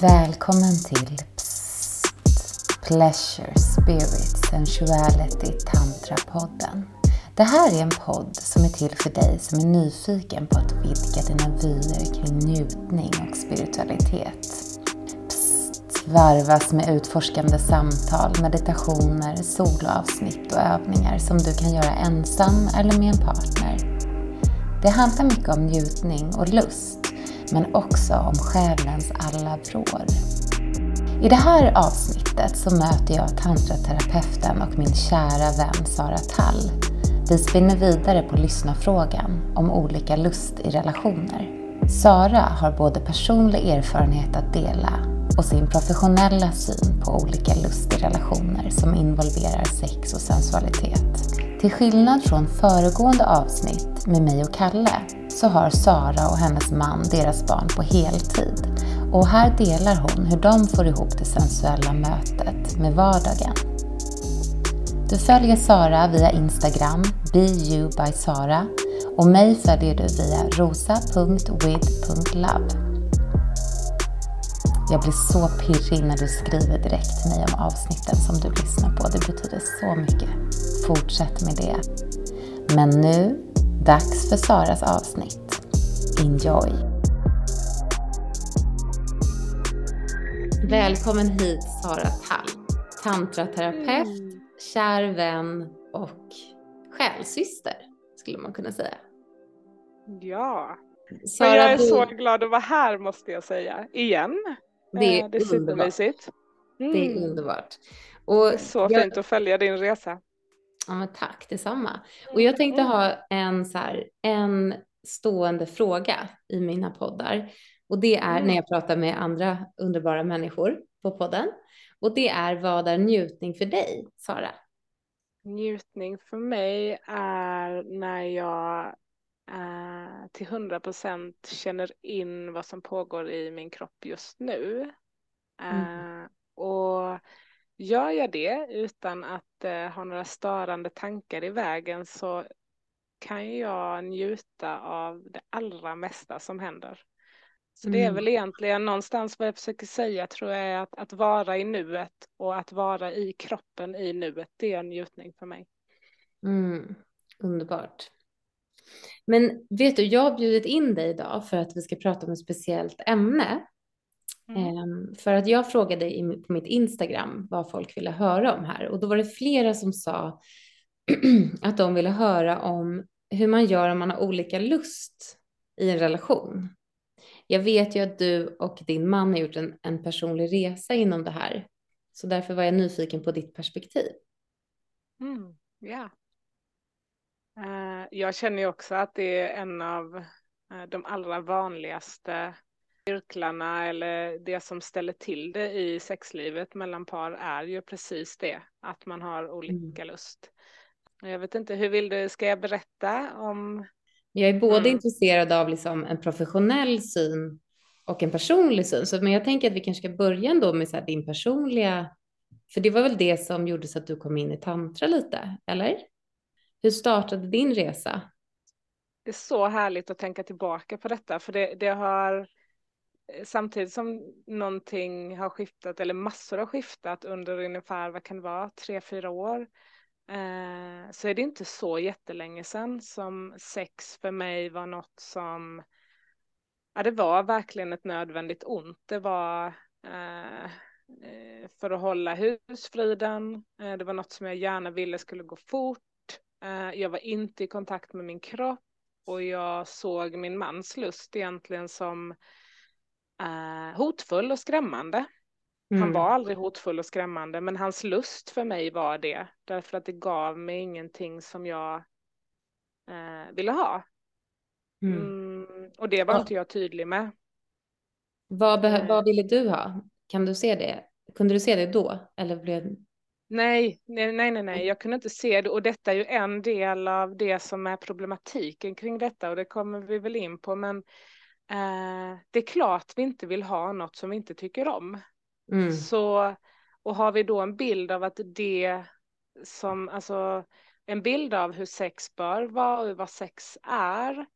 Välkommen till Psst, Pleasure, Spirit, Sensuality, Tantra-podden. Det här är en podd som är till för dig som är nyfiken på att vidga dina vyer kring njutning och spiritualitet. Psst, varvas med utforskande samtal, meditationer, soloavsnitt och övningar som du kan göra ensam eller med en partner. Det handlar mycket om njutning och lust men också om själens alla vrår. I det här avsnittet så möter jag tantraterapeuten och min kära vän Sara Tall. Vi spinner vidare på lyssnarfrågan om olika lust i relationer. Sara har både personlig erfarenhet att dela och sin professionella syn på olika lust i relationer som involverar sex och sensualitet. Till skillnad från föregående avsnitt med mig och Kalle så har Sara och hennes man deras barn på heltid. Och här delar hon hur de får ihop det sensuella mötet med vardagen. Du följer Sara via Instagram, beyoubysara och mig följer du via rosa.with.love. Jag blir så pirrig när du skriver direkt till mig om avsnitten som du lyssnar på. Det betyder så mycket. Fortsätt med det. Men nu Dags för Saras avsnitt. Enjoy! Välkommen hit Sara Tall, tantraterapeut, mm. kär vän och själsyster skulle man kunna säga. Ja, Sara, jag är du... så glad att vara här måste jag säga, igen. Det är, eh, det är supermysigt. Mm. Det är mm. underbart. Och det är så jag... fint att följa din resa. Ja, men tack detsamma. Och jag tänkte mm. ha en, så här, en stående fråga i mina poddar. Och det är när mm. jag pratar med andra underbara människor på podden. Och det är vad är njutning för dig, Sara? Njutning för mig är när jag eh, till hundra procent känner in vad som pågår i min kropp just nu. Mm. Eh, och Gör jag det utan att eh, ha några störande tankar i vägen så kan jag njuta av det allra mesta som händer. Så det är mm. väl egentligen någonstans vad jag försöker säga tror jag är att, att vara i nuet och att vara i kroppen i nuet. Det är en njutning för mig. Mm. Underbart. Men vet du, jag har bjudit in dig idag för att vi ska prata om ett speciellt ämne Mm. Ehm, för att jag frågade på mitt Instagram vad folk ville höra om här och då var det flera som sa att de ville höra om hur man gör om man har olika lust i en relation. Jag vet ju att du och din man har gjort en, en personlig resa inom det här. Så därför var jag nyfiken på ditt perspektiv. Mm, yeah. uh, jag känner ju också att det är en av uh, de allra vanligaste cirklarna eller det som ställer till det i sexlivet mellan par är ju precis det, att man har olika mm. lust. Jag vet inte, hur vill du, ska jag berätta om? Jag är både mm. intresserad av liksom en professionell syn och en personlig syn, så, men jag tänker att vi kanske ska börja ändå med så här, din personliga, för det var väl det som gjorde så att du kom in i tantra lite, eller? Hur startade din resa? Det är så härligt att tänka tillbaka på detta, för det, det har Eh, samtidigt som någonting har skiftat eller massor har skiftat under ungefär, vad kan det vara, tre, fyra år eh, så är det inte så jättelänge sedan som sex för mig var något som, ja det var verkligen ett nödvändigt ont. Det var eh, eh för att hålla husfriden, eh, det var något som jag gärna ville skulle gå fort, eh, jag var inte i kontakt med min kropp och jag såg min mans lust egentligen som eh, hotfull och skrämmande. Mm. Han var aldrig hotfull och skrämmande, men hans lust för mig var det, därför att det gav mig ingenting som jag eh, ville ha. Mm. Mm, och det var ja. inte jag tydlig med. Vad, eh. vad ville du ha? Kan du se det? Kunde du se det då? Eller blev... Nej, nej, nej, nej, nej, jag kunde inte se det och detta är ju en del av det som är problematiken kring detta och det kommer vi väl in på, men Eh, det är klart vi inte vill ha något som vi inte tycker om. Mm. Så, och har vi då en bild av att det som, alltså en bild av hur sex bör vara och vad sex är,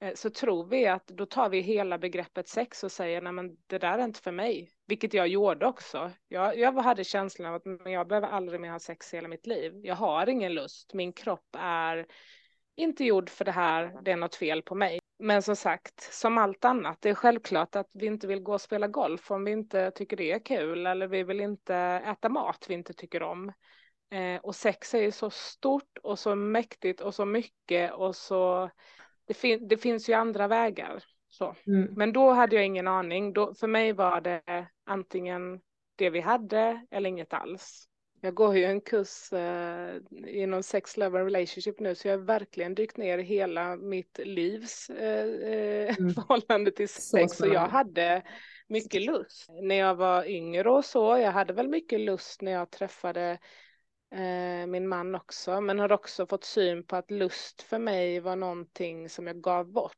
eh, så tror vi att då tar vi hela begreppet sex och säger nej men det där är inte för mig, vilket jag gjorde också. Jag, jag hade känslan av att men jag behöver aldrig mer ha sex i hela mitt liv. Jag har ingen lust, min kropp är inte gjord för det här, det är något fel på mig. Men som sagt, som allt annat, det är självklart att vi inte vill gå och spela golf om vi inte tycker det är kul eller vi vill inte äta mat vi inte tycker om. Eh, och sex är ju så stort och så mäktigt och så mycket och så det, fin det finns ju andra vägar. Så. Mm. Men då hade jag ingen aning. Då, för mig var det antingen det vi hade eller inget alls. Jag går ju en kurs eh, inom sex, love and relationship nu så jag har verkligen dykt ner hela mitt livs eh, eh mm. förhållande till sex så och jag hade mycket lust när jag var yngre och så. Jag hade väl mycket lust när jag träffade eh, min man också men har också fått syn på att lust för mig var någonting som jag gav bort.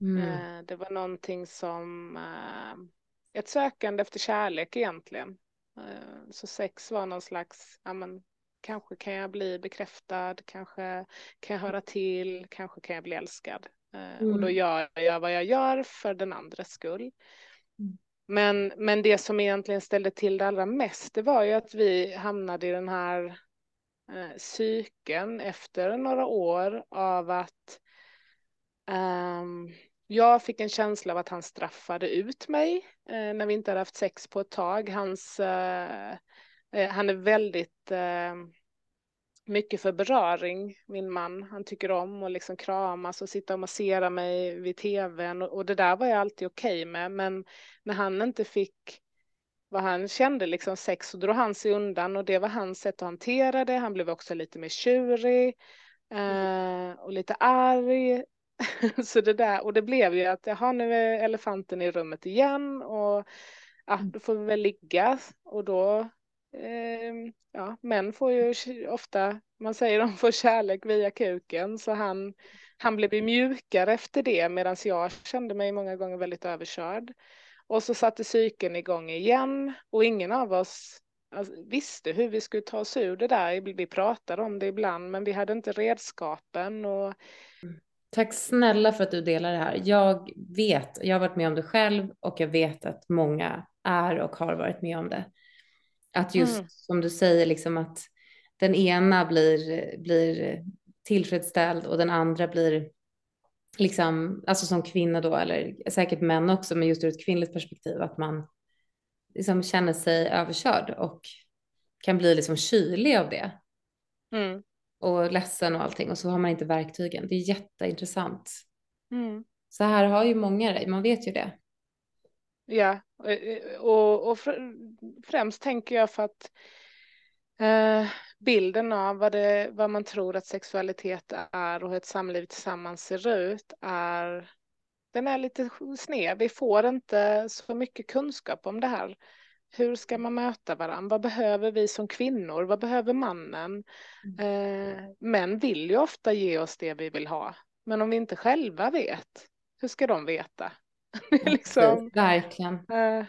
Mm. Eh, det var någonting som eh, ett sökande efter kärlek egentligen. Eh, så sex var någon slags, ja men kanske kan jag bli bekräftad, kanske kan jag höra till, kanske kan jag bli älskad. Mm. Och då mm. gör jag vad jag gör för den andres skull. Mm. Men, men det som egentligen ställde till det allra mest, det var ju att vi hamnade i den här eh, cykeln efter några år av att um, jag fick en känsla av att han straffade ut mig eh, när vi inte hade haft sex på ett tag. Hans, eh, eh, han är väldigt eh, mycket för beröring, min man. Han tycker om att liksom kramas och sitta och massera mig vid tvn och, och det där var jag alltid okej okay med. Men när han inte fick vad han kände, liksom sex, så drog han sig undan och det var hans sätt att hantera det. Han blev också lite mer tjurig eh, och lite arg så det där, och det blev ju att jaha, nu är elefanten i rummet igen och ja, mm. då får vi väl ligga och då eh, ja, män får ju ofta, man säger de får kärlek via kuken så han, han blev ju mjukare efter det medan jag kände mig många gånger väldigt överkörd. Och så satte cykeln igång igen och ingen av oss alltså, visste hur vi skulle ta oss ur det där. Vi pratade om det ibland men vi hade inte redskapen och Tack snälla för att du delar det här. Jag vet, jag har varit med om det själv och jag vet att många är och har varit med om det. Att just mm. som du säger, liksom att den ena blir, blir tillfredsställd och den andra blir liksom, alltså som kvinna då, eller säkert män också, men just ur ett kvinnligt perspektiv, att man liksom känner sig överkörd och kan bli liksom kylig av det. Mm och ledsen och allting och så har man inte verktygen. Det är jätteintressant. Mm. Så här har ju många det, man vet ju det. Ja, och, och främst tänker jag för att eh, bilden av vad, det, vad man tror att sexualitet är och hur ett samliv tillsammans ser ut är den är lite sned. Vi får inte så mycket kunskap om det här. Hur ska man möta varandra? Vad behöver vi som kvinnor? Vad behöver mannen? Mm. Eh, män vill ju ofta ge oss det vi vill ha. Men om vi inte själva vet, hur ska de veta? liksom, Verkligen. Eh,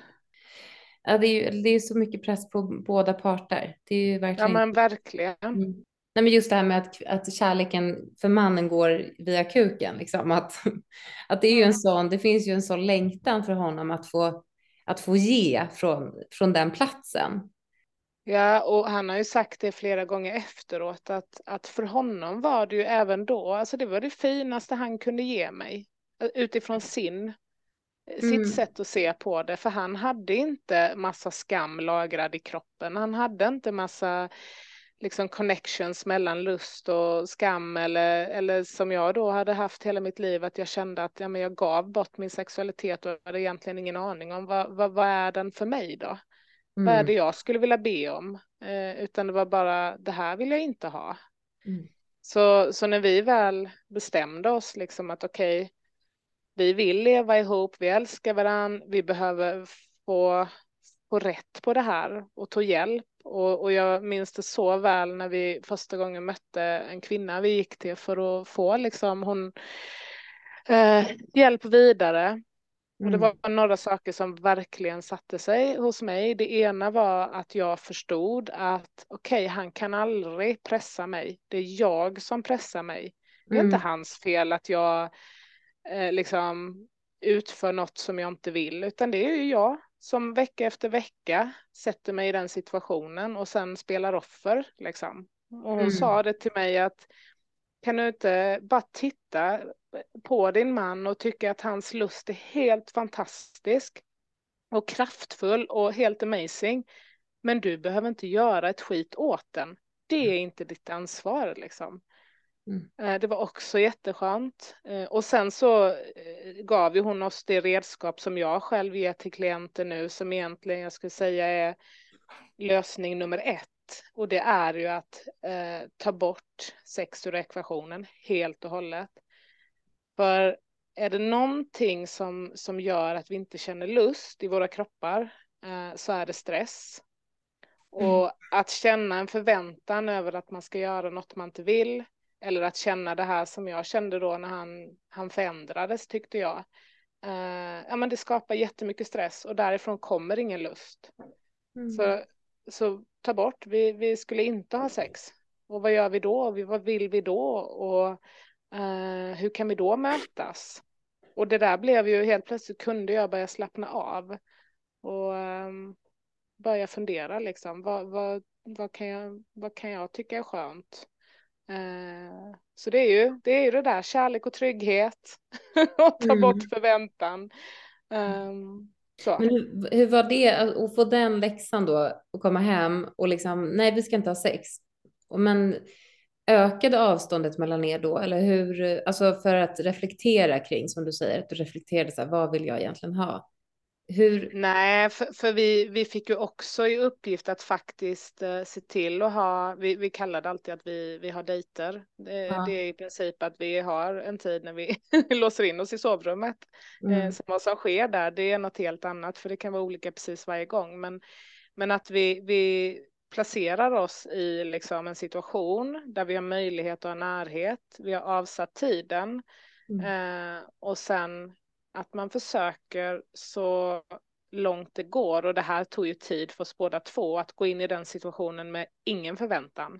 ja, det, är ju, det är så mycket press på båda parter. Det är verkligen. Ja, men verkligen. Mm. Nej, men just det här med att, att kärleken för mannen går via kuken, liksom. att, att det är ju en sån, det finns ju en sån längtan för honom att få att få ge från, från den platsen. Ja, och han har ju sagt det flera gånger efteråt att, att för honom var det ju även då, alltså det var det finaste han kunde ge mig utifrån sin, mm. sitt sätt att se på det, för han hade inte massa skam lagrad i kroppen, han hade inte massa liksom connections mellan lust och skam eller, eller som jag då hade haft hela mitt liv att jag kände att ja, men jag gav bort min sexualitet och hade egentligen ingen aning om vad, vad, vad är den för mig då? Mm. Vad är mm. det jag skulle vilja be om? Eh, utan det var bara det här vill jag inte ha. Mm. Så, så när vi väl bestämde oss liksom att okej, okay, vi vill leva ihop, vi älskar varandra, vi behöver få, rätt på det här och ta hjälp och, och jag minns det så väl när vi första gången mötte en kvinna vi gick till för att få liksom hon eh, hjälp vidare. Mm. Och det mm. var några saker som verkligen satte sig hos mig. Det ena var att jag förstod att okej, okay, han kan aldrig pressa mig. Det är jag som pressar mig. Det är mm. inte hans fel att jag eh, liksom utför något som jag inte vill, utan det är ju jag som vecka efter vecka sätter mig i den situationen och sen spelar offer. Liksom. Och hon mm. sa det till mig att kan du inte bara titta på din man och tycka att hans lust är helt fantastisk och kraftfull och helt amazing. Men du behöver inte göra ett skit åt den. Det är inte ditt ansvar liksom. Mm. Eh, det var också jätteskönt. Eh, och sen så eh, gav ju hon oss det redskap som jag själv ger till klienter nu som egentligen jag skulle säga är lösning nummer ett. Och det är ju att eh, ta bort sex ur ekvationen helt och hållet. För är det någonting som, som gör att vi inte känner lust i våra kroppar eh, så är det stress. Mm. Och att känna en förväntan över att man ska göra något man inte vill eller att känna det här som jag kände då när han, han förändrades tyckte jag. Uh, ja, men det skapar jättemycket stress och därifrån kommer ingen lust. Mm. Så, så ta bort, vi, vi skulle inte ha sex. Och vad gör vi då? vad vill vi då? Och uh, hur kan vi då mötas? Och det där blev ju helt plötsligt kunde jag börja slappna av. Och um, börja fundera liksom. Vad, vad, vad, kan jag, vad kan jag tycka är skönt? Eh, så det är ju det, är ju det där, kärlek och trygghet och ta mm. bort förväntan. Um, så. Men hur, hur, var det att få den läxan då och komma hem och liksom, nej vi ska inte ha sex. Men ökade avståndet mellan er då? Eller hur, alltså för att reflektera kring, som du säger, att du reflekterade så här, vad vill jag egentligen ha? Hur... Nej, för, för, vi, vi fick ju också i uppgift att faktiskt uh, se till att ha, vi, vi kallar det alltid att vi, vi har dejter. Det, ja. det är i princip att vi har en tid när vi låser in oss i sovrummet. Mm. Uh, vad som sker där, det är något helt annat, för det kan vara olika precis varje gång. Men, men att vi, vi placerar oss i liksom en situation där vi har möjlighet att ha närhet, vi har avsatt tiden mm. uh, och sen att man försöker så långt det går och det här tog ju tid för oss båda två att gå in i den situationen med ingen förväntan.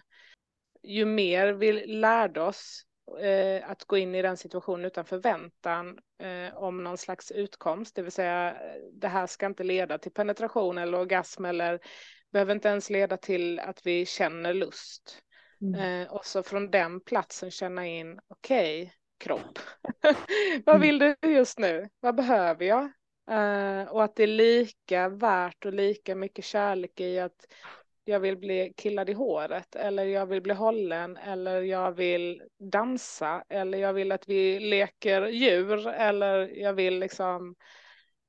Ju mer vi lärde oss eh, att gå in i den situationen utan förväntan eh, om någon slags utkomst, det vill säga det här ska inte leda till penetration eller orgasm eller behöver inte ens leda till att vi känner lust. Mm. Eh, och så från den platsen känna in, okej, okay, kropp. Vad vill du just nu? Vad behöver jag? Uh, och att det är lika värt och lika mycket kärlek i att jag vill bli killad i håret eller jag vill bli hållen eller jag vill dansa eller jag vill att vi leker djur eller jag vill liksom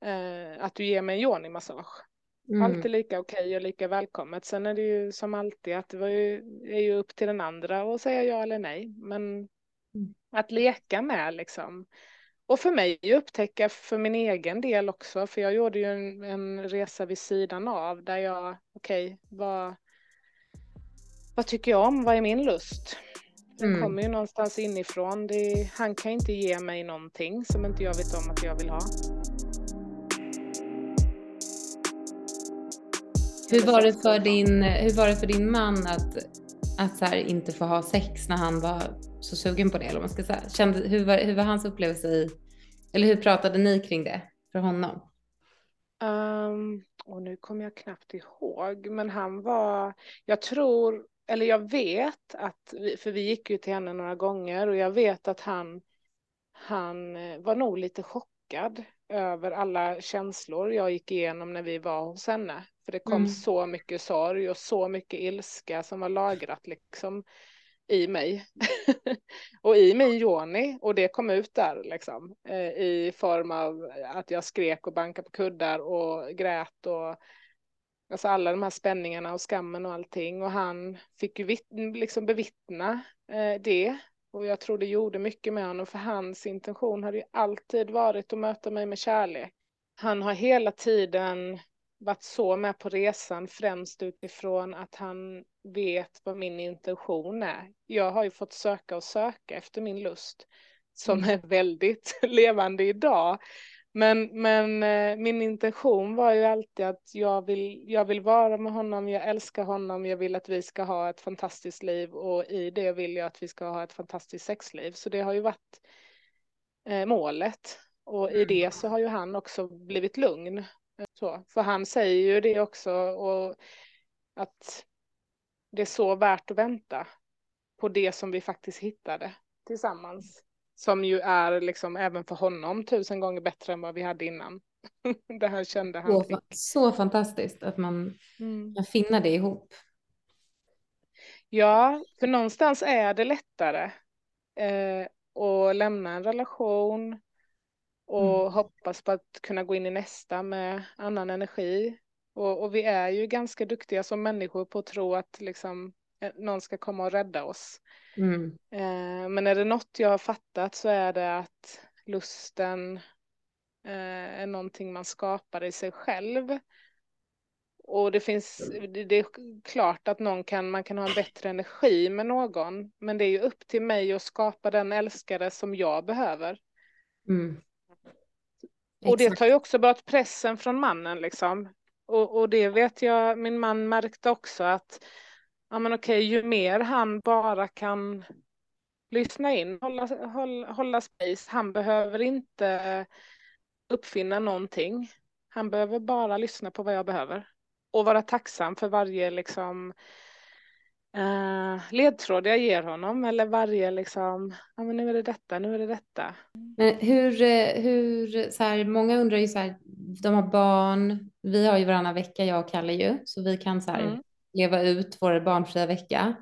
uh, att du ger mig en yoni-massage. Mm. Allt är lika okej och lika välkommet. Sen är det ju som alltid att det ju, är ju upp till den andra att säga ja eller nej. Men att leka med liksom. Och för mig upptäcka för min egen del också, för jag gjorde ju en, en resa vid sidan av där jag, okej, okay, vad, vad tycker jag om, vad är min lust? Den mm. kommer ju någonstans inifrån. Det, han kan inte ge mig någonting som inte jag vet om att jag vill ha. Hur var det för din, hur var det för din man att, att så inte få ha sex när han var så sugen på det, eller man ska säga. Kände, hur, var, hur var hans upplevelse i, eller hur pratade ni kring det för honom? Um, och nu kommer jag knappt ihåg, men han var, jag tror, eller jag vet att, för vi gick ju till henne några gånger och jag vet att han, han eh, var nog lite chockad över alla känslor jag gick igenom när vi var hos henne. För det kom mm. så mycket sorg och så mycket ilska som var lagrat liksom i mig. Och i min yoni och det kom ut där liksom eh, i form av att jag skrek och bankade på kuddar och grät och alltså alla de här spänningarna och skammen och allting. Och han fick ju vitt, liksom bevittna eh, det. Och jag tror det gjorde mycket med honom för hans intention hade ju alltid varit att möta mig med kärlek. Han har hela tiden varit så med på resan främst utifrån att han vet vad min intention är. Jag har ju fått söka och söka efter min lust som mm. är väldigt levande idag. Men, men eh, min intention var ju alltid att jag vill, jag vill vara med honom, jag älskar honom, jag vill att vi ska ha ett fantastiskt liv och i det vill jag att vi ska ha ett fantastiskt sexliv. Så det har ju varit eh, målet. Och i det så har ju han också blivit lugn. Så, för han säger ju det också och att det är så värt att vänta på det som vi faktiskt hittade tillsammans. Som ju är liksom även för honom tusen gånger bättre än vad vi hade innan. det här kände han. Så, så fantastiskt att man mm. kan finna det ihop. Ja, för någonstans är det lättare eh, att lämna en relation och mm. hoppas på att kunna gå in i nästa med annan energi. Och, och, vi är ju ganska duktiga som människor på att tro att liksom, eh, någon ska komma och rädda oss. Mm. Eh, men är det något jag har fattat så är det att lusten eh, är någonting man skapar i sig själv. Och det finns, det är klart att någon kan, man kan ha en bättre energi med någon, men det är ju upp till mig att skapa den älskare som jag behöver. Mm. Och det tar ju också bort pressen från mannen liksom. Och, och det vet jag, min man märkte också att, ja men okej, ju mer han bara kan lyssna in, hålla, hålla, hålla space, han behöver inte uppfinna någonting. Han behöver bara lyssna på vad jag behöver och vara tacksam för varje liksom uh, ledtråd jag ger honom eller varje liksom, ja men nu är det detta, nu är det detta. Men hur, eh, hur, så här, många undrar ju så här, de har barn, vi har ju varannan vecka, jag och Kalle ju, så vi kan så här mm. leva ut vår barnfria vecka.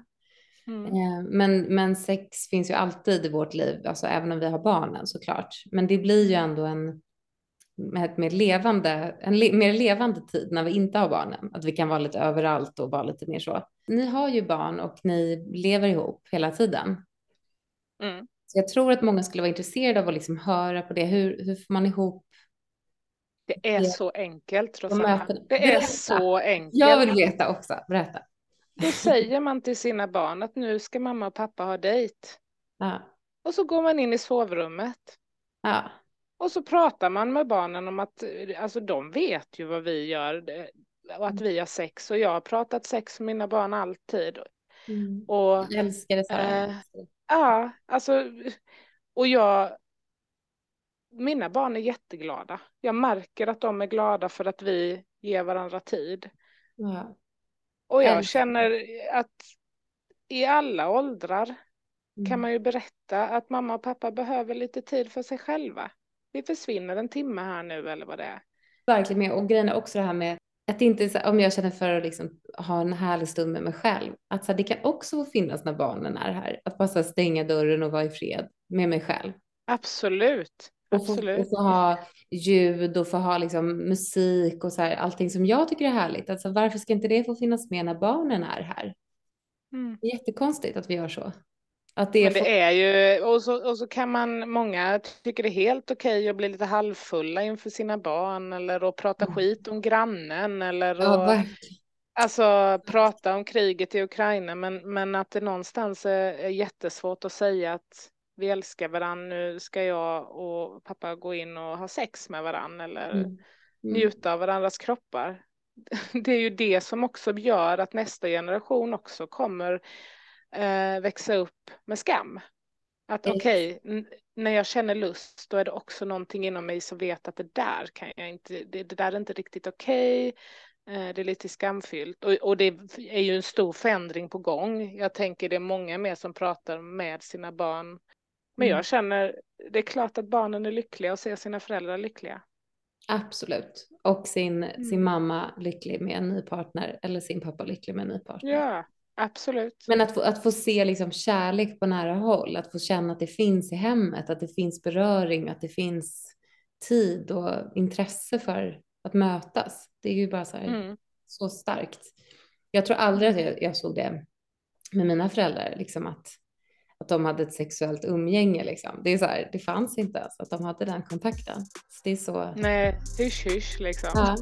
Mm. Eh, men, men sex finns ju alltid i vårt liv, alltså även om vi har barnen såklart. Men det blir ju ändå en, med, med levande, en le, mer levande tid när vi inte har barnen. Att vi kan vara lite överallt och vara lite mer så. Ni har ju barn och ni lever ihop hela tiden. Mm. Så jag tror att många skulle vara intresserade av att liksom höra på det. Hur, hur får man ihop det är det, så enkelt, Rosanna. Det är så enkelt. Jag vill veta också. Berätta. Då säger man till sina barn att nu ska mamma och pappa ha dejt. Ja. Och så går man in i sovrummet. Ja. Och så pratar man med barnen om att alltså, de vet ju vad vi gör och att vi har sex. Och jag har pratat sex med mina barn alltid. Mm. Och, jag älskar det så här. Eh, ja, alltså. Och jag. Mina barn är jätteglada. Jag märker att de är glada för att vi ger varandra tid. Ja. Och jag känner att i alla åldrar mm. kan man ju berätta att mamma och pappa behöver lite tid för sig själva vi försvinner en timme här nu eller vad det är. Verkligen med och grejen är också det här med att inte om jag känner för att liksom ha en härlig stund med mig själv, att så här, det kan också finnas när barnen är här, att bara stänga dörren och vara i fred med mig själv. Absolut. Och få, och få ha ljud och få ha liksom musik och så här, allting som jag tycker är härligt. Alltså, varför ska inte det få finnas med när barnen är här? Mm. Det är jättekonstigt att vi gör så. Att det, är, Men det är ju, och så, och så kan man, många tycker det är helt okej okay att bli lite halvfulla inför sina barn eller att prata mm. skit om grannen eller ja, och, alltså prata om kriget i Ukraina men, men att det någonstans är, är jättesvårt att säga att vi älskar varandra, nu ska jag och pappa gå in och ha sex med varandra eller mm. Mm. njuta av varandras kroppar. Det är ju det som också gör att nästa generation också kommer eh, växa upp med skam. Att okej, okay, när jag känner lust då är det också någonting inom mig som vet att det där kan jag inte, det, det där är inte riktigt okej. Okay. Eh, det är lite skamfyllt och, och, det är ju en stor förändring på gång. Jag tänker det är många mer som pratar med sina barn. Men jag mm. känner, det är klart att barnen är lyckliga och ser sina föräldrar lyckliga. Absolut. Och sin, mm. sin mamma lycklig med en ny partner eller sin pappa lycklig med en ny partner. Ja, Absolut. Men att få, att få se liksom kärlek på nära håll, att få känna att det finns i hemmet, att det finns beröring, att det finns tid och intresse för att mötas. Det är ju bara så, här, mm. så starkt. Jag tror aldrig att jag, jag, såg det med mina föräldrar, liksom att, att de hade ett sexuellt umgänge. Liksom. Det, är så här, det fanns inte ens att de hade den kontakten. Så det är så... Nej, hysch hysch liksom. Ja.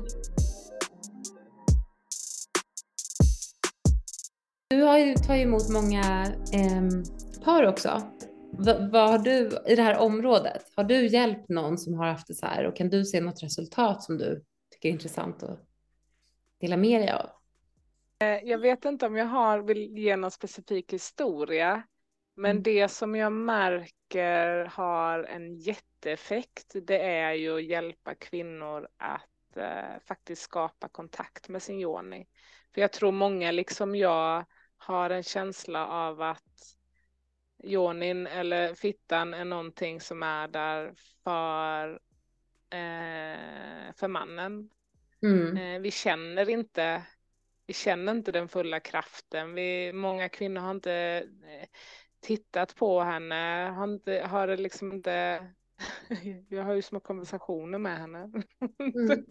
Du har ju tagit emot många eh, par också. V vad har du i det här området? Har du hjälpt någon som har haft det så här och kan du se något resultat som du tycker är intressant att dela med dig av? Eh, jag vet inte om jag har, vill ge någon specifik historia. Men Mm. det som jag märker har en jätteeffekt, det är ju att hjälpa kvinnor att eh, faktiskt skapa kontakt med sin yoni. För jag tror många, liksom jag, har en känsla av att yonin eller fittan är någonting som är där för, eh, för mannen. Mm. Eh, vi känner inte vi känner inte den fulla kraften. Vi, många kvinnor har inte eh, tittat på henne, har, inte, har liksom inte jag har ju små konversationer med henne. Mm.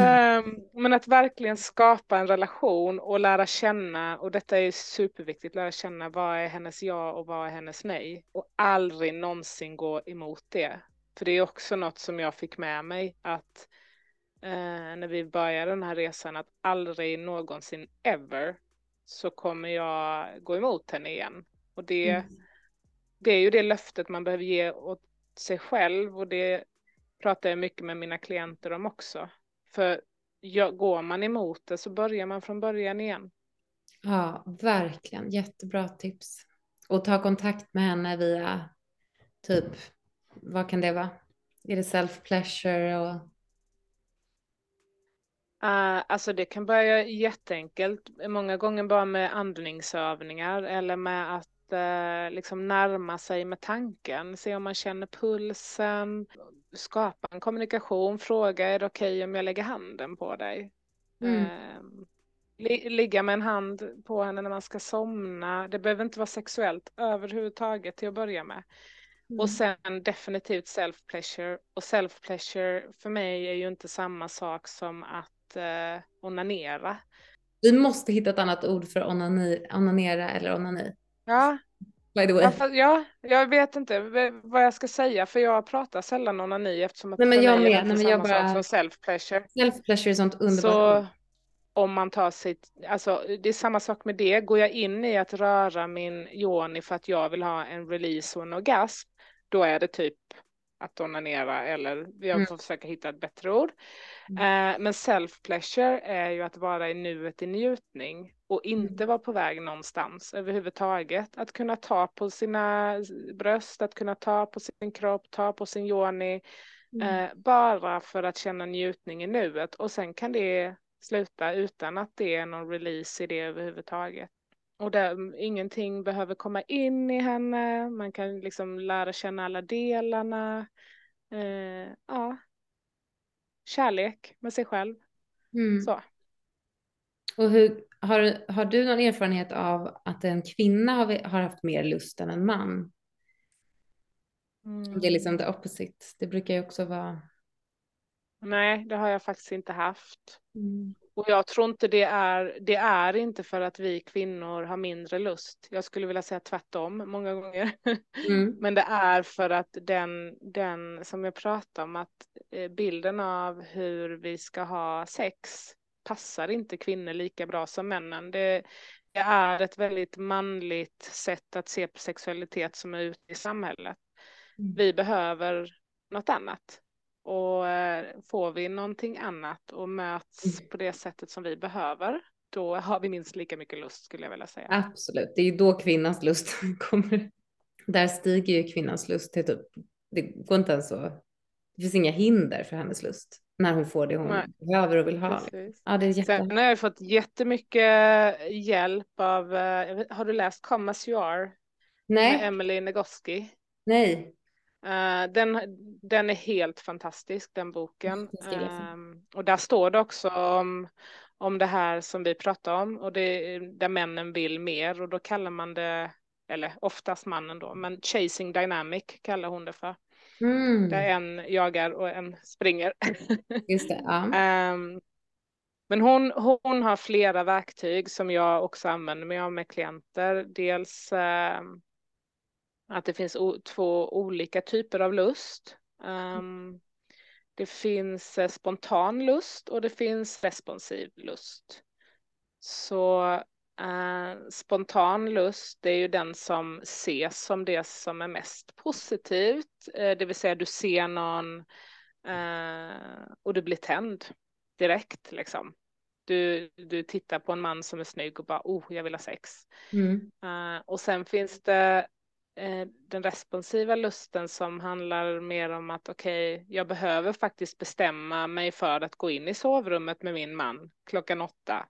Ehm, men att verkligen skapa en relation och lära känna, och detta är superviktigt, lära känna vad är hennes ja och vad är hennes nej. Och aldrig någonsin gå emot det. För det är också något som jag fick med mig att eh, när vi började den här resan, att aldrig någonsin ever så kommer jag gå emot henne igen. Och det, Mm. det är ju det löftet man behöver ge åt sig själv och det pratar jag mycket med mina klienter om också. För går man emot det så börjar man från början igen. Ja, verkligen. Jättebra tips. Och ta kontakt med henne via typ, vad kan det vara? Är det self-pleasure och... Uh, alltså det kan börja jätteenkelt, många gånger bara med andningsövningar eller med att liksom närma sig med tanken, se om man känner pulsen, skapa en kommunikation, fråga är det okej om jag lägger handen på dig? Mm. Eh, li- ligga med en hand på henne när man ska somna, det behöver inte vara sexuellt överhuvudtaget till att börja med. Mm. Och sen definitivt self-pleasure. Och self-pleasure för mig är ju inte samma sak som att eh, onanera. Vi måste hitta ett annat ord för onani, onanera eller onani. Ja, By the way. fast- ja, jag vet inte vad jag ska säga för jag pratar sällan onani eftersom att Nej, men jag är med. inte Nej, men jag bara- som self-pleasure. Self-pleasure är sånt underbart. Så om man tar sitt, alltså det är samma sak med det. Går jag in i att röra min yoni för att jag vill ha en release och en orgasm, då är det typ att onanera eller jag Mm. får försöka hitta ett bättre ord. Mm. Eh, men self-pleasure är ju att vara i nuet i njutning och inte Mm. vara på väg någonstans överhuvudtaget. Att kunna ta på sina bröst, att kunna ta på sin kropp, ta på sin yoni, Mm. Eh, bara för att känna njutning i nuet och sen kan det sluta utan att det är någon release i det överhuvudtaget. Och där, ingenting behöver komma in i henne, man kan liksom lära känna alla delarna. Eh, ja. Kärlek med sig själv. Mm. Så. Och hur, har, har du någon erfarenhet av att en kvinna har, har haft mer lust än en man? Det är liksom the opposite. Det brukar ju också vara... Nej, det har jag faktiskt inte haft. Mm. Och jag tror inte det är, det är inte för att vi kvinnor har mindre lust. Jag skulle vilja säga tvärtom många gånger. Mm. Men det är för att den, den som jag pratade om, att eh, bilden av hur vi ska ha sex passar inte kvinnor lika bra som männen. Det, det är ett väldigt manligt sätt att se på sexualitet som är ute i samhället. Mm. Vi behöver något annat. Och eh, får vi någonting annat och möts Mm. på det sättet som vi behöver, då har vi minst lika mycket lust skulle jag vilja säga. Absolut, det är ju då kvinnans lust kommer. Där stiger ju kvinnans lust till typ, det går inte ens så, det finns inga hinder för hennes lust när hon får det hon Nej. behöver och vill ha. Precis. Ja, det är jätte... Sen har jag fått jättemycket hjälp av, eh, har du läst Come As You Are med Nej, Emily Nagoski? nej. Eh, den, den är helt fantastisk, den boken. Ehm, och där står det också om, om det här som vi pratar om och det är där männen vill mer och då kallar man det, eller oftast mannen då, men chasing dynamic kallar hon det för. Mm. Där en jagar och en springer. Just det, ja. Ehm, men hon, hon har flera verktyg som jag också använder mig av med klienter. Dels ehm, att det finns två olika typer av lust. Ehm, det finns eh, spontan lust och det finns responsiv lust. Så eh, spontan lust, det är ju den som ses som det som är mest positivt. Eh, det vill säga du ser någon eh, och du blir tänd direkt liksom. Du, du tittar på en man som är snygg och bara, oh, jag vill ha sex. Mm. Uh, och sen finns det den responsiva lusten som handlar mer om att okej, okay, jag behöver faktiskt bestämma mig för att gå in i sovrummet med min man klockan åtta.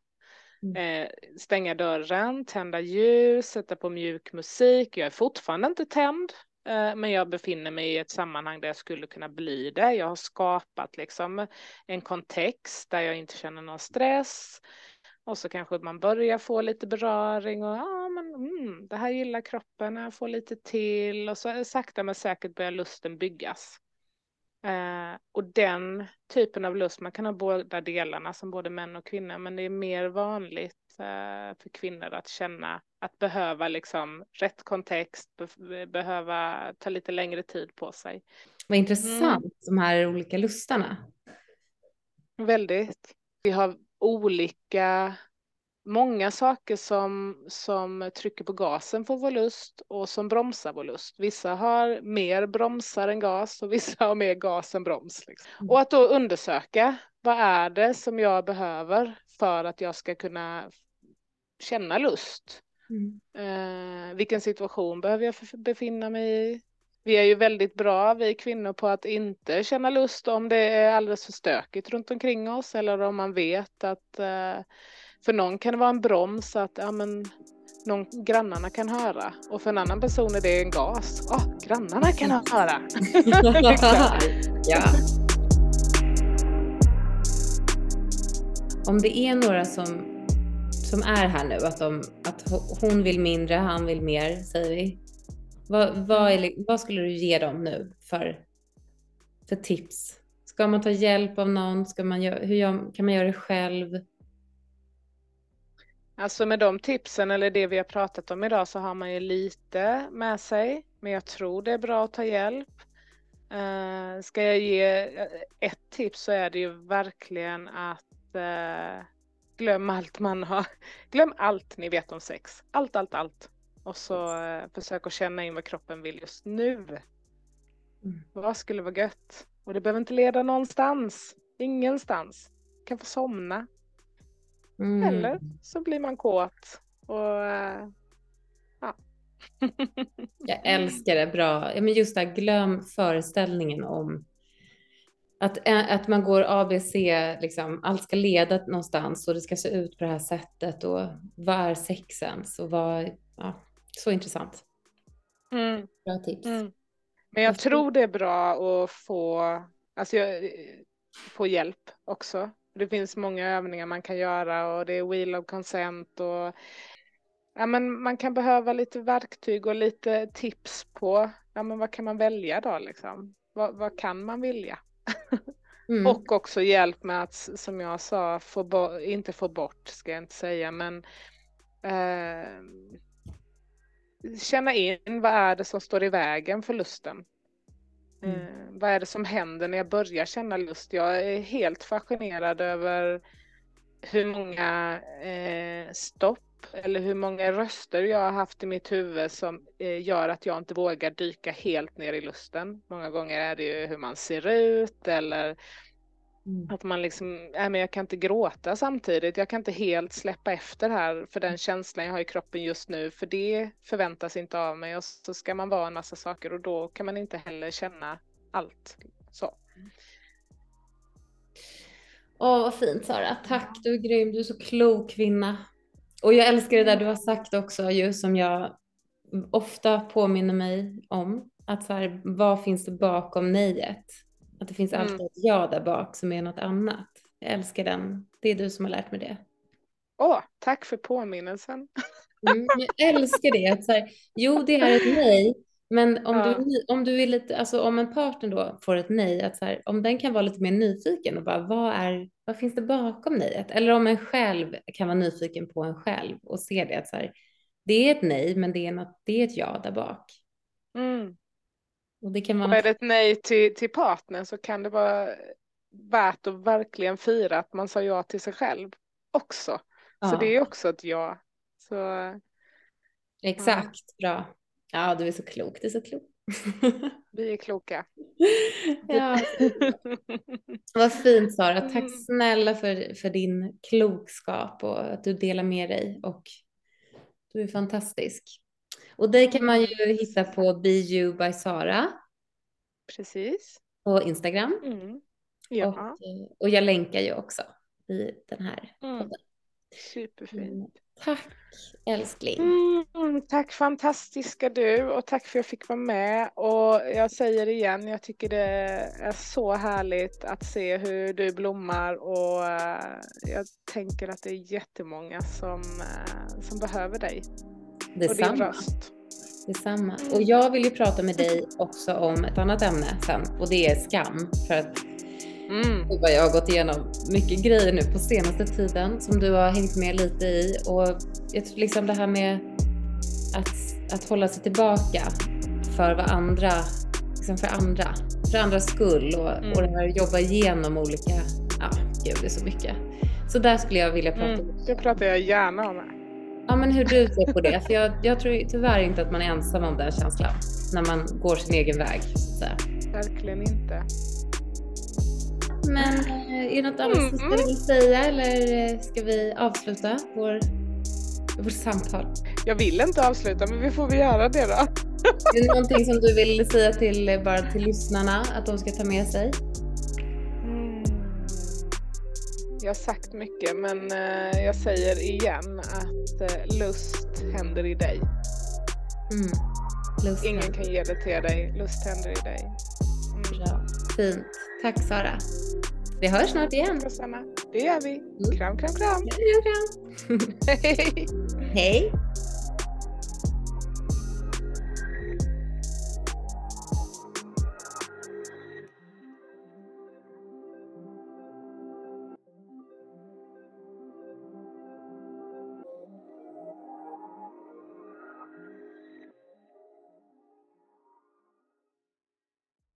Mm. Uh, stänga dörren, tända ljus, sätta på mjuk musik. Jag är fortfarande inte tänd. Eh, men jag befinner mig i ett sammanhang där jag skulle kunna bli det. Jag har skapat liksom en kontext där jag inte känner någon stress. Och så kanske man börjar få lite beröring och ja, men mm, det här gillar kroppen, jag får lite till och så sakta men säkert börjar lusten byggas. Eh, och den typen av lust, man kan ha båda delarna som både män och kvinnor, men det är mer vanligt eh, för kvinnor att känna att behöva liksom rätt kontext, be behöva ta lite längre tid på sig. Vad intressant, mm. de här olika lustarna. Väldigt. Vi har olika många saker som, som trycker på gasen för vår lust och som bromsar vår lust. Vissa har mer bromsar än gas och vissa har mer gas än broms. Liksom. Mm. Och att då undersöka vad är det som jag behöver för att jag ska kunna känna lust. Mm. Eh, vilken situation behöver jag befinna mig i? Vi är ju väldigt bra, vi kvinnor, på att inte känna lust om det är alldeles för stökigt runt omkring oss eller om man vet att eh, för någon kan det vara en broms att ja, men, någon, grannarna kan höra och för en annan person är det en gas. Oh, grannarna kan höra. ja. Om det är några som som är här nu, att, de, att hon vill mindre, han vill mer, säger vi. Vad, vad, är, vad skulle du ge dem nu för, för tips? Ska man ta hjälp av någon? Ska man hur gör, kan man göra det själv? Alltså med de tipsen eller det vi har pratat om idag så har man ju lite med sig. Men jag tror det är bra att ta hjälp. Uh, ska jag ge ett tips så är det ju verkligen att uh, glöm allt man har. Glöm allt ni vet om sex. Allt, allt, allt. Och så eh, försök att känna in vad kroppen vill just nu. Mm. Vad skulle vara gött? Och det behöver inte leda någonstans. Ingenstans. Kan få somna. Mm. Eller så blir man kåt. Och äh, ja. Jag älskar det. Bra. Men just det, glöm föreställningen om att, eh, att man går ABC, liksom, allt ska leda någonstans och det ska se ut på det här sättet och vad är sexens och vad, ja, så intressant. Mm. Bra tips. Mm. Men jag tror det är bra att få, alltså, få hjälp också. Det finns många övningar man kan göra och det är wheel of consent och ja, men man kan behöva lite verktyg och lite tips på ja, men vad kan man välja då liksom? Vad, vad kan man vilja? Mm. Och också hjälp med att, som jag sa, få inte få bort, ska jag inte säga, men eh, känna in vad är det som står i vägen för lusten. Mm. Eh, vad är det som händer när jag börjar känna lust? Jag är helt fascinerad över hur många eh, stopp eller hur många röster jag har haft i mitt huvud som eh, gör att jag inte vågar dyka helt ner i lusten. Många gånger är det ju hur man ser ut eller mm. att man liksom, nej men jag kan inte gråta samtidigt. Jag kan inte helt släppa efter här för den känslan jag har i kroppen just nu för det förväntas inte av mig och så ska man vara en massa saker och då kan man inte heller känna allt. Så. Åh, vad fint Sara. Tack, du är grym. Du är så klok kvinna. Och jag älskar det där du har sagt också, just som jag ofta påminner mig om. Att så här, vad finns det bakom nejet? Att det finns mm. alltid ett ja där bak som är något annat. Jag älskar den. Det är du som har lärt mig det. Åh, tack för påminnelsen. Mm, jag älskar det. Att så här, jo, det är ett nej, men om, ja. du, om du är lite, alltså om en partner då får ett nej, att så här, om den kan vara lite mer nyfiken och bara vad är, vad finns det bakom nejet? Eller om en själv kan vara nyfiken på en själv och se det att så här, det är ett nej, men det är, något, det är ett ja där bak. Mm. Och det kan vara och är det ett nej till, till partnern så kan det vara värt att verkligen fira att man sa ja till sig själv också. Ja. Så det är också ett ja. Så, Exakt, ja. bra. Ja, du är så klok. Du är så klok. Vi är kloka. ja. Vad fint Sara. Tack mm. snälla för, för din klokskap och att du delar med dig. Och du är fantastisk. Och dig kan man ju hitta på Be You by Sara. Precis. På Instagram. Mm. Ja. Och, eh, och jag länkar ju också i den här mm. podden. Superfint. Mm. Tack älskling. Mm, tack fantastiska du och tack för att jag fick vara med. Och jag säger igen, jag tycker det är så härligt att se hur du blommar och uh, jag tänker att det är jättemånga som, uh, som behöver dig. Detsamma. Och din röst. Detsamma. Och jag vill ju prata med dig också om ett annat ämne sen och det är skam. För att Mm. Jag har gått igenom mycket grejer nu på senaste tiden som du har hängt med lite i och jag tror liksom det här med att, att hålla sig tillbaka för vad andra, liksom för andra, för andras skull och, mm. och det här att jobba igenom olika, ja gud det är så mycket. Så där skulle jag vilja prata mm. Det pratar jag gärna om. Ja men hur du ser på det, för jag, jag tror tyvärr inte att man är ensam om den känslan när man går sin egen väg. Så. Verkligen inte. Men eh, är det något annat mm. som du vill säga eller eh, ska vi avsluta vår, vårt samtal? Jag vill inte avsluta men vi får väl göra det då. Är det någonting som du vill säga till, eh, bara till lyssnarna att de ska ta med sig? Jag har sagt mycket men jag säger igen att lust händer i dig. Mm. Ingen kan ge det till dig, lust händer i dig. Mm. Bra, fint. Tack Sara. Vi hörs snart igen. Det gör vi. Mm. Kram, kram, kram. kram. Hej. Hej.